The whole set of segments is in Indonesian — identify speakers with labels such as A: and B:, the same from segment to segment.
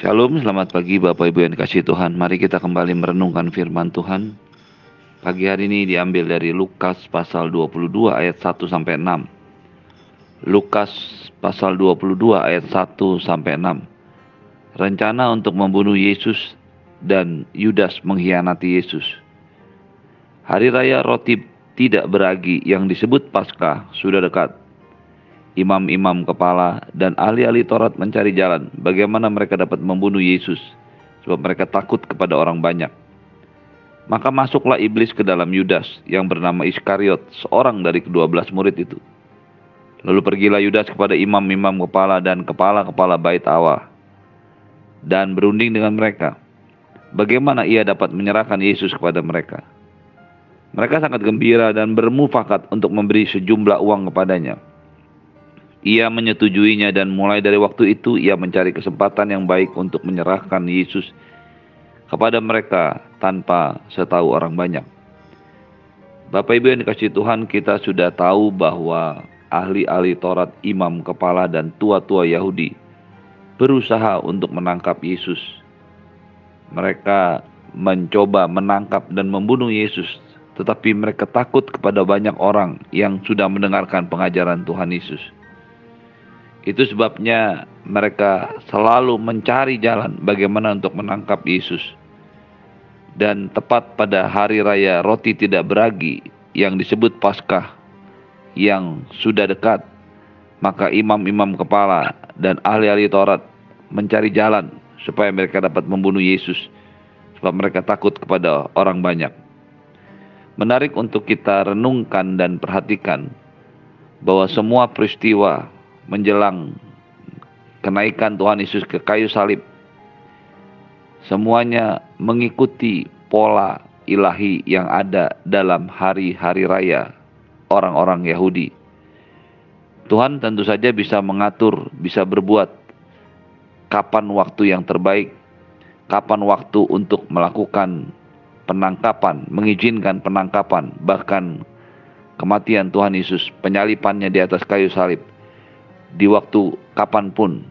A: Shalom, selamat pagi Bapak Ibu yang dikasih Tuhan. Mari kita kembali merenungkan firman Tuhan. Pagi hari ini diambil dari Lukas pasal 22 ayat 1 sampai 6. Lukas pasal 22 ayat 1 sampai 6. Rencana untuk membunuh Yesus dan Yudas mengkhianati Yesus. Hari raya roti tidak beragi yang disebut Paskah sudah dekat imam-imam kepala, dan ahli-ahli Taurat mencari jalan bagaimana mereka dapat membunuh Yesus, sebab mereka takut kepada orang banyak. Maka masuklah iblis ke dalam Yudas yang bernama Iskariot, seorang dari kedua belas murid itu. Lalu pergilah Yudas kepada imam-imam kepala dan kepala-kepala bait Allah dan berunding dengan mereka. Bagaimana ia dapat menyerahkan Yesus kepada mereka? Mereka sangat gembira dan bermufakat untuk memberi sejumlah uang kepadanya ia menyetujuinya dan mulai dari waktu itu ia mencari kesempatan yang baik untuk menyerahkan Yesus kepada mereka tanpa setahu orang banyak. Bapak Ibu yang dikasih Tuhan, kita sudah tahu bahwa ahli-ahli Taurat, imam kepala dan tua-tua Yahudi berusaha untuk menangkap Yesus. Mereka mencoba menangkap dan membunuh Yesus, tetapi mereka takut kepada banyak orang yang sudah mendengarkan pengajaran Tuhan Yesus. Itu sebabnya mereka selalu mencari jalan bagaimana untuk menangkap Yesus. Dan tepat pada hari raya roti tidak beragi yang disebut Paskah yang sudah dekat, maka imam-imam kepala dan ahli-ahli Taurat mencari jalan supaya mereka dapat membunuh Yesus sebab mereka takut kepada orang banyak. Menarik untuk kita renungkan dan perhatikan bahwa semua peristiwa menjelang kenaikan Tuhan Yesus ke kayu salib. Semuanya mengikuti pola ilahi yang ada dalam hari-hari raya orang-orang Yahudi. Tuhan tentu saja bisa mengatur, bisa berbuat kapan waktu yang terbaik, kapan waktu untuk melakukan penangkapan, mengizinkan penangkapan, bahkan kematian Tuhan Yesus, penyalipannya di atas kayu salib di waktu kapan pun.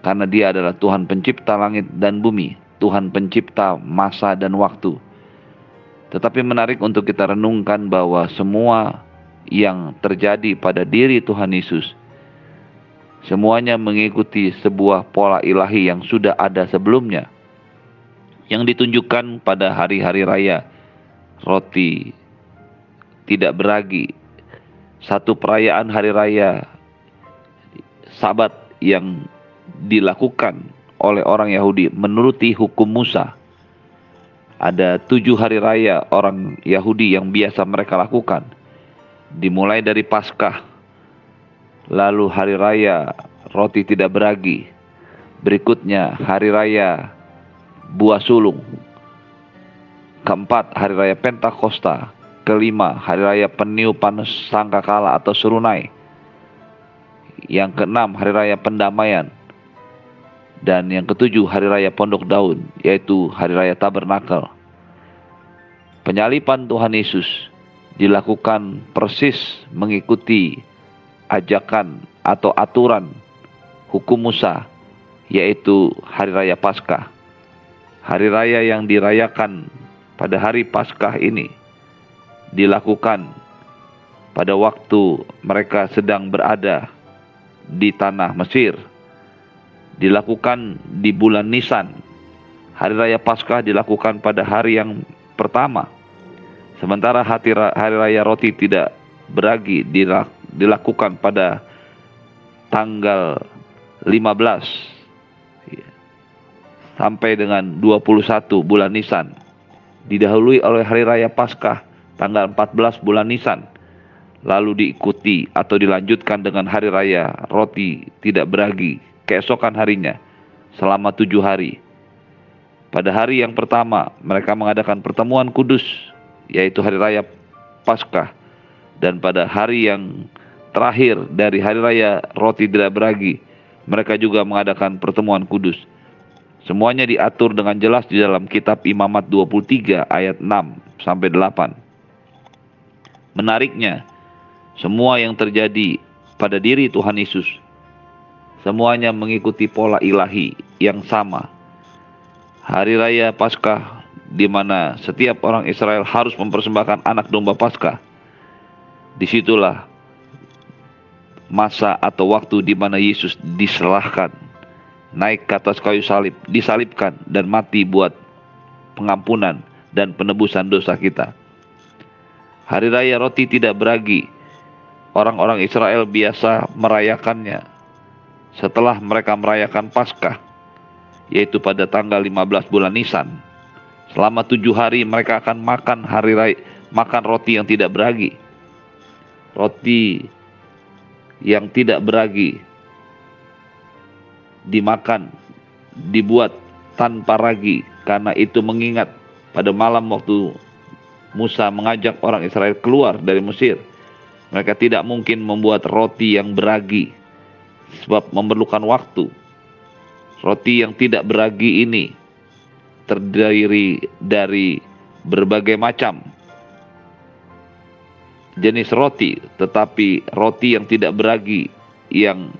A: Karena dia adalah Tuhan pencipta langit dan bumi, Tuhan pencipta masa dan waktu. Tetapi menarik untuk kita renungkan bahwa semua yang terjadi pada diri Tuhan Yesus, semuanya mengikuti sebuah pola ilahi yang sudah ada sebelumnya, yang ditunjukkan pada hari-hari raya, roti tidak beragi, satu perayaan hari raya sabat yang dilakukan oleh orang Yahudi menuruti hukum Musa. Ada tujuh hari raya orang Yahudi yang biasa mereka lakukan. Dimulai dari Paskah, lalu hari raya roti tidak beragi. Berikutnya hari raya buah sulung. Keempat hari raya Pentakosta. Kelima hari raya peniupan sangkakala atau serunai yang keenam hari raya pendamaian. Dan yang ketujuh hari raya pondok daun yaitu hari raya tabernakel. Penyalipan Tuhan Yesus dilakukan persis mengikuti ajakan atau aturan hukum Musa yaitu hari raya Paskah. Hari raya yang dirayakan pada hari Paskah ini dilakukan pada waktu mereka sedang berada di tanah Mesir. Dilakukan di bulan Nisan. Hari raya Paskah dilakukan pada hari yang pertama. Sementara hari raya roti tidak beragi dilakukan pada tanggal 15 sampai dengan 21 bulan Nisan. Didahului oleh hari raya Paskah tanggal 14 bulan Nisan lalu diikuti atau dilanjutkan dengan hari raya roti tidak beragi keesokan harinya selama tujuh hari. Pada hari yang pertama mereka mengadakan pertemuan kudus yaitu hari raya Paskah dan pada hari yang terakhir dari hari raya roti tidak beragi mereka juga mengadakan pertemuan kudus. Semuanya diatur dengan jelas di dalam kitab Imamat 23 ayat 6 sampai 8. Menariknya, semua yang terjadi pada diri Tuhan Yesus Semuanya mengikuti pola ilahi yang sama. Hari raya Paskah di mana setiap orang Israel harus mempersembahkan anak domba Paskah. Di situlah masa atau waktu di mana Yesus diserahkan, naik ke atas kayu salib, disalibkan dan mati buat pengampunan dan penebusan dosa kita. Hari raya roti tidak beragi. Orang-orang Israel biasa merayakannya setelah mereka merayakan Paskah, yaitu pada tanggal 15 bulan Nisan. Selama tujuh hari mereka akan makan hari raya, makan roti yang tidak beragi. Roti yang tidak beragi dimakan, dibuat tanpa ragi karena itu mengingat pada malam waktu Musa mengajak orang Israel keluar dari Mesir. Mereka tidak mungkin membuat roti yang beragi, sebab memerlukan waktu. Roti yang tidak beragi ini terdiri dari berbagai macam jenis roti, tetapi roti yang tidak beragi yang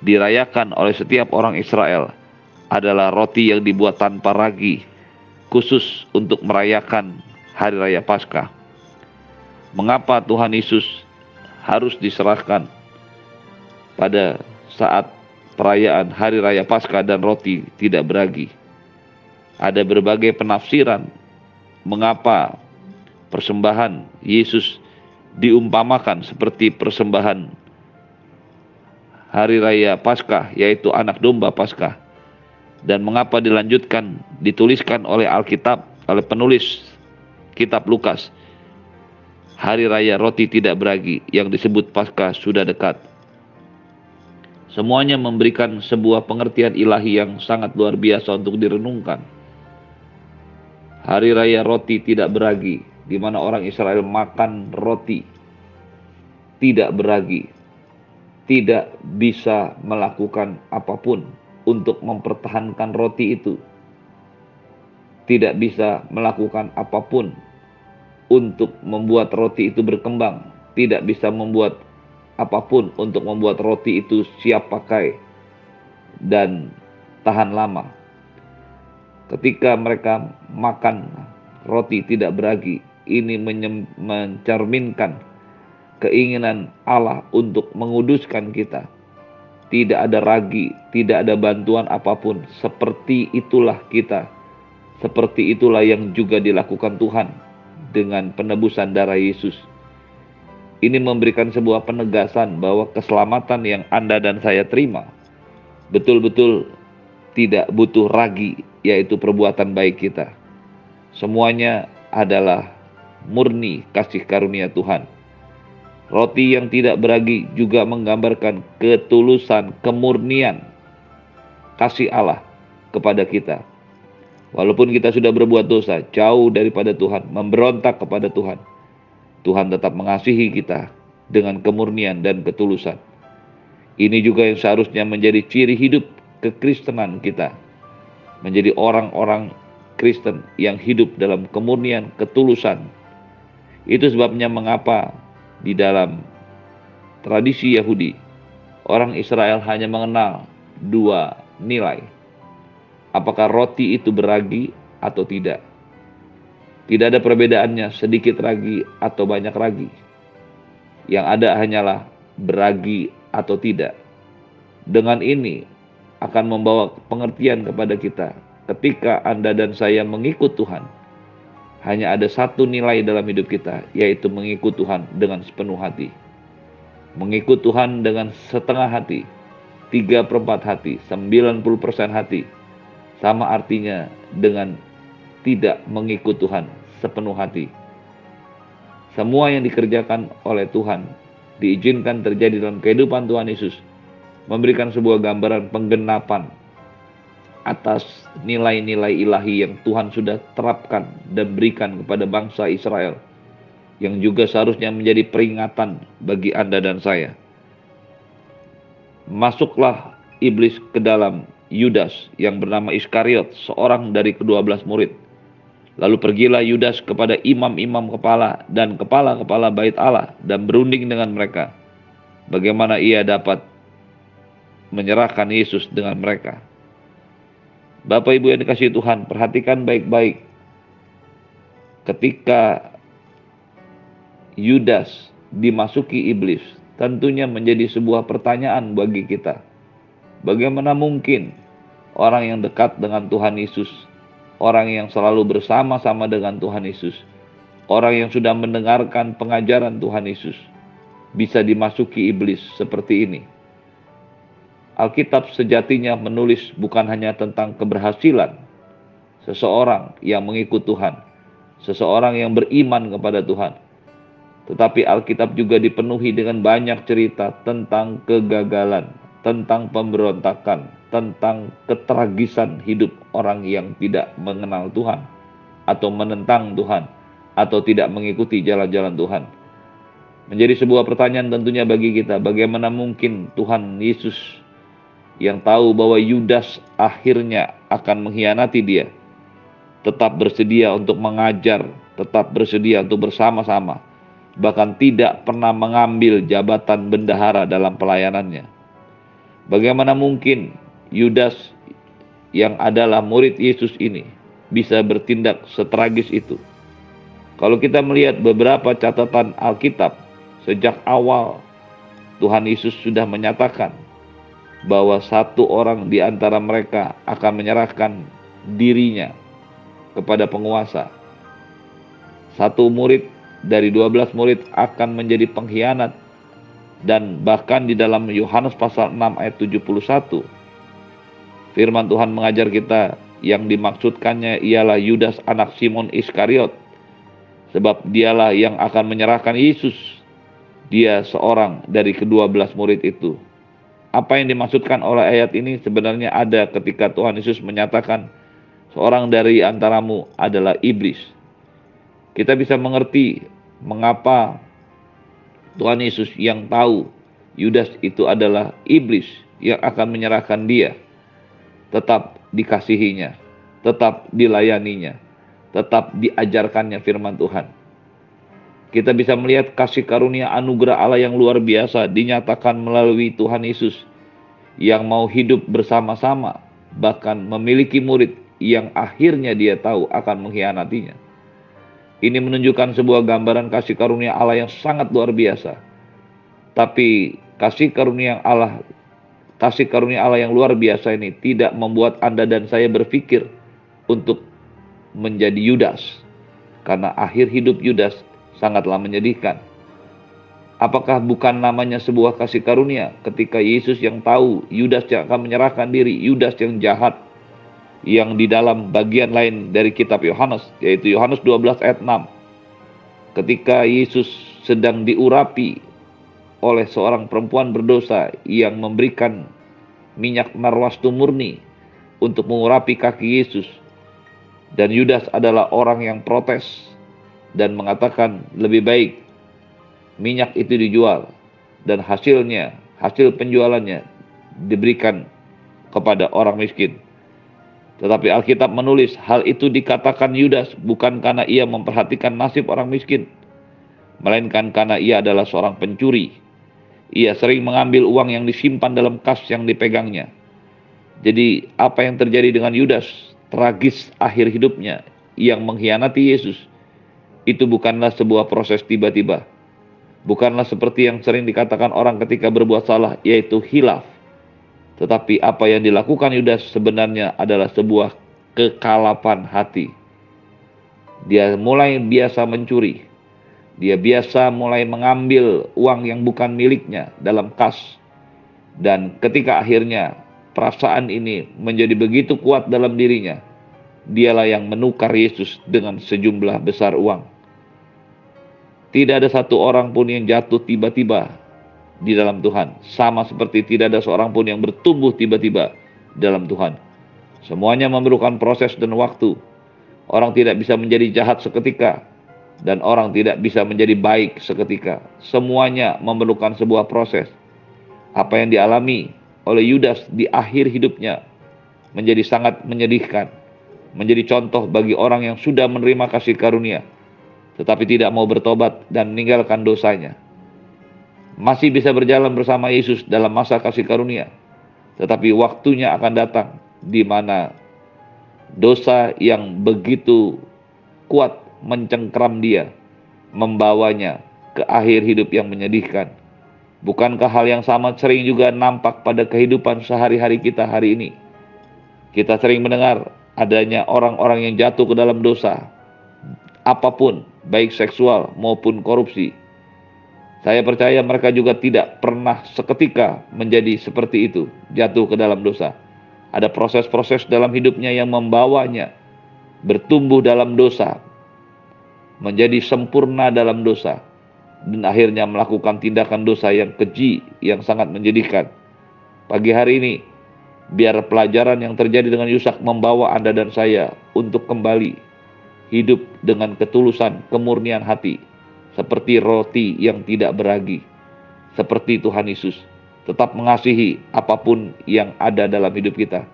A: dirayakan oleh setiap orang Israel adalah roti yang dibuat tanpa ragi, khusus untuk merayakan hari raya Paskah. Mengapa Tuhan Yesus harus diserahkan pada saat perayaan hari raya Paskah dan roti tidak beragi? Ada berbagai penafsiran mengapa persembahan Yesus diumpamakan seperti persembahan hari raya Paskah yaitu anak domba Paskah dan mengapa dilanjutkan dituliskan oleh Alkitab oleh penulis kitab Lukas. Hari raya roti tidak beragi yang disebut Paskah sudah dekat. Semuanya memberikan sebuah pengertian ilahi yang sangat luar biasa untuk direnungkan. Hari raya roti tidak beragi, di mana orang Israel makan roti tidak beragi, tidak bisa melakukan apa pun untuk mempertahankan roti itu tidak bisa melakukan apa pun untuk membuat roti itu berkembang, tidak bisa membuat apa pun untuk membuat roti itu siap pakai dan tahan lama. Ketika mereka makan roti tidak beragi, ini mencerminkan keinginan Allah untuk menguduskan kita. Tidak ada ragi, tidak ada bantuan apa pun. Seperti itulah kita seperti itulah yang juga dilakukan Tuhan dengan penebusan darah Yesus. Ini memberikan sebuah penegasan bahwa keselamatan yang Anda dan saya terima betul-betul tidak butuh ragi, yaitu perbuatan baik kita. Semuanya adalah murni kasih karunia Tuhan. Roti yang tidak beragi juga menggambarkan ketulusan, kemurnian kasih Allah kepada kita. Walaupun kita sudah berbuat dosa, jauh daripada Tuhan, memberontak kepada Tuhan, Tuhan tetap mengasihi kita dengan kemurnian dan ketulusan. Ini juga yang seharusnya menjadi ciri hidup kekristenan kita. Menjadi orang-orang Kristen yang hidup dalam kemurnian, ketulusan. Itu sebabnya mengapa di dalam tradisi Yahudi, orang Israel hanya mengenal dua nilai apakah roti itu beragi atau tidak. Tidak ada perbedaannya sedikit ragi atau banyak ragi. Yang ada hanyalah beragi atau tidak. Dengan ini akan membawa pengertian kepada kita ketika Anda dan saya mengikut Tuhan. Hanya ada satu nilai dalam hidup kita, yaitu mengikut Tuhan dengan sepenuh hati. Mengikut Tuhan dengan setengah hati, tiga perempat hati, 90% hati, sama artinya dengan tidak mengikut Tuhan sepenuh hati. Semua yang dikerjakan oleh Tuhan diizinkan terjadi dalam kehidupan Tuhan Yesus memberikan sebuah gambaran penggenapan atas nilai-nilai ilahi yang Tuhan sudah terapkan dan berikan kepada bangsa Israel yang juga seharusnya menjadi peringatan bagi Anda dan saya. Masuklah iblis ke dalam Yudas yang bernama Iskariot, seorang dari kedua belas murid. Lalu pergilah Yudas kepada imam-imam kepala dan kepala-kepala bait Allah dan berunding dengan mereka. Bagaimana ia dapat menyerahkan Yesus dengan mereka. Bapak Ibu yang dikasih Tuhan, perhatikan baik-baik. Ketika Yudas dimasuki iblis, tentunya menjadi sebuah pertanyaan bagi kita. Bagaimana mungkin orang yang dekat dengan Tuhan Yesus, orang yang selalu bersama-sama dengan Tuhan Yesus, orang yang sudah mendengarkan pengajaran Tuhan Yesus, bisa dimasuki iblis seperti ini? Alkitab sejatinya menulis bukan hanya tentang keberhasilan seseorang yang mengikut Tuhan, seseorang yang beriman kepada Tuhan, tetapi Alkitab juga dipenuhi dengan banyak cerita tentang kegagalan, tentang pemberontakan, tentang ketragisan hidup orang yang tidak mengenal Tuhan atau menentang Tuhan atau tidak mengikuti jalan-jalan Tuhan. Menjadi sebuah pertanyaan tentunya bagi kita, bagaimana mungkin Tuhan Yesus yang tahu bahwa Yudas akhirnya akan mengkhianati dia, tetap bersedia untuk mengajar, tetap bersedia untuk bersama-sama, bahkan tidak pernah mengambil jabatan bendahara dalam pelayanannya. Bagaimana mungkin Yudas yang adalah murid Yesus ini bisa bertindak setragis itu? Kalau kita melihat beberapa catatan Alkitab, sejak awal Tuhan Yesus sudah menyatakan bahwa satu orang di antara mereka akan menyerahkan dirinya kepada penguasa. Satu murid dari dua belas murid akan menjadi pengkhianat dan bahkan di dalam Yohanes pasal 6 ayat 71 firman Tuhan mengajar kita yang dimaksudkannya ialah Yudas anak Simon Iskariot sebab dialah yang akan menyerahkan Yesus dia seorang dari kedua belas murid itu apa yang dimaksudkan oleh ayat ini sebenarnya ada ketika Tuhan Yesus menyatakan seorang dari antaramu adalah iblis. Kita bisa mengerti mengapa Tuhan Yesus yang tahu Yudas itu adalah iblis yang akan menyerahkan dia tetap dikasihinya, tetap dilayaninya, tetap diajarkannya firman Tuhan. Kita bisa melihat kasih karunia anugerah Allah yang luar biasa dinyatakan melalui Tuhan Yesus yang mau hidup bersama-sama, bahkan memiliki murid yang akhirnya dia tahu akan mengkhianatinya. Ini menunjukkan sebuah gambaran kasih karunia Allah yang sangat luar biasa. Tapi kasih karunia Allah kasih karunia Allah yang luar biasa ini tidak membuat Anda dan saya berpikir untuk menjadi Yudas. Karena akhir hidup Yudas sangatlah menyedihkan. Apakah bukan namanya sebuah kasih karunia ketika Yesus yang tahu Yudas yang akan menyerahkan diri, Yudas yang jahat, yang di dalam bagian lain dari kitab Yohanes, yaitu Yohanes 12 ayat 6. Ketika Yesus sedang diurapi oleh seorang perempuan berdosa yang memberikan minyak narwastu murni untuk mengurapi kaki Yesus. Dan Yudas adalah orang yang protes dan mengatakan lebih baik minyak itu dijual dan hasilnya, hasil penjualannya diberikan kepada orang miskin. Tetapi Alkitab menulis hal itu dikatakan Yudas bukan karena ia memperhatikan nasib orang miskin, melainkan karena ia adalah seorang pencuri. Ia sering mengambil uang yang disimpan dalam kas yang dipegangnya. Jadi apa yang terjadi dengan Yudas, tragis akhir hidupnya yang mengkhianati Yesus, itu bukanlah sebuah proses tiba-tiba. Bukanlah seperti yang sering dikatakan orang ketika berbuat salah, yaitu hilaf. Tetapi apa yang dilakukan Yudas sebenarnya adalah sebuah kekalapan hati. Dia mulai biasa mencuri. Dia biasa mulai mengambil uang yang bukan miliknya dalam kas. Dan ketika akhirnya perasaan ini menjadi begitu kuat dalam dirinya, dialah yang menukar Yesus dengan sejumlah besar uang. Tidak ada satu orang pun yang jatuh tiba-tiba di dalam Tuhan. Sama seperti tidak ada seorang pun yang bertumbuh tiba-tiba dalam Tuhan. Semuanya memerlukan proses dan waktu. Orang tidak bisa menjadi jahat seketika. Dan orang tidak bisa menjadi baik seketika. Semuanya memerlukan sebuah proses. Apa yang dialami oleh Yudas di akhir hidupnya menjadi sangat menyedihkan. Menjadi contoh bagi orang yang sudah menerima kasih karunia tetapi tidak mau bertobat dan meninggalkan dosanya. Masih bisa berjalan bersama Yesus dalam masa kasih karunia. Tetapi waktunya akan datang di mana dosa yang begitu kuat mencengkram dia, membawanya ke akhir hidup yang menyedihkan. Bukankah hal yang sama sering juga nampak pada kehidupan sehari-hari kita hari ini? Kita sering mendengar adanya orang-orang yang jatuh ke dalam dosa, apa pun, baik seksual maupun korupsi. Saya percaya mereka juga tidak pernah seketika menjadi seperti itu, jatuh ke dalam dosa. Ada proses-proses dalam hidupnya yang membawanya bertumbuh dalam dosa, menjadi sempurna dalam dosa, dan akhirnya melakukan tindakan dosa yang keji yang sangat menjadikan. Pagi hari ini, biar pelajaran yang terjadi dengan Yusak membawa Anda dan saya untuk kembali hidup dengan ketulusan, kemurnian hati, seperti roti yang tidak beragi, seperti Tuhan Yesus, tetap mengasihi apa pun yang ada dalam hidup kita.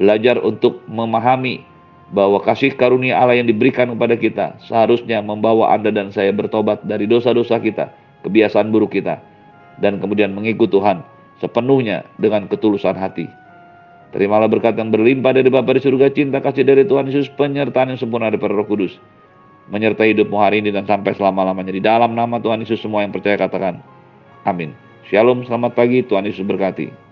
A: Belajar untuk memahami bahwa kasih karunia Allah yang diberikan kepada kita seharusnya membawa Anda dan saya bertobat dari dosa-dosa kita, kebiasaan buruk kita, dan kemudian mengikut Tuhan sepenuhnya dengan ketulusan hati. Terimalah berkat yang berlimpah dari Bapa di surga, cinta kasih dari Tuhan Yesus, penyertaan yang sempurna dari Roh Kudus. Menyertai hidupmu hari ini dan sampai selama-lamanya. Di dalam nama Tuhan Yesus semua yang percaya katakan. Amin. Shalom, selamat pagi, Tuhan Yesus berkati.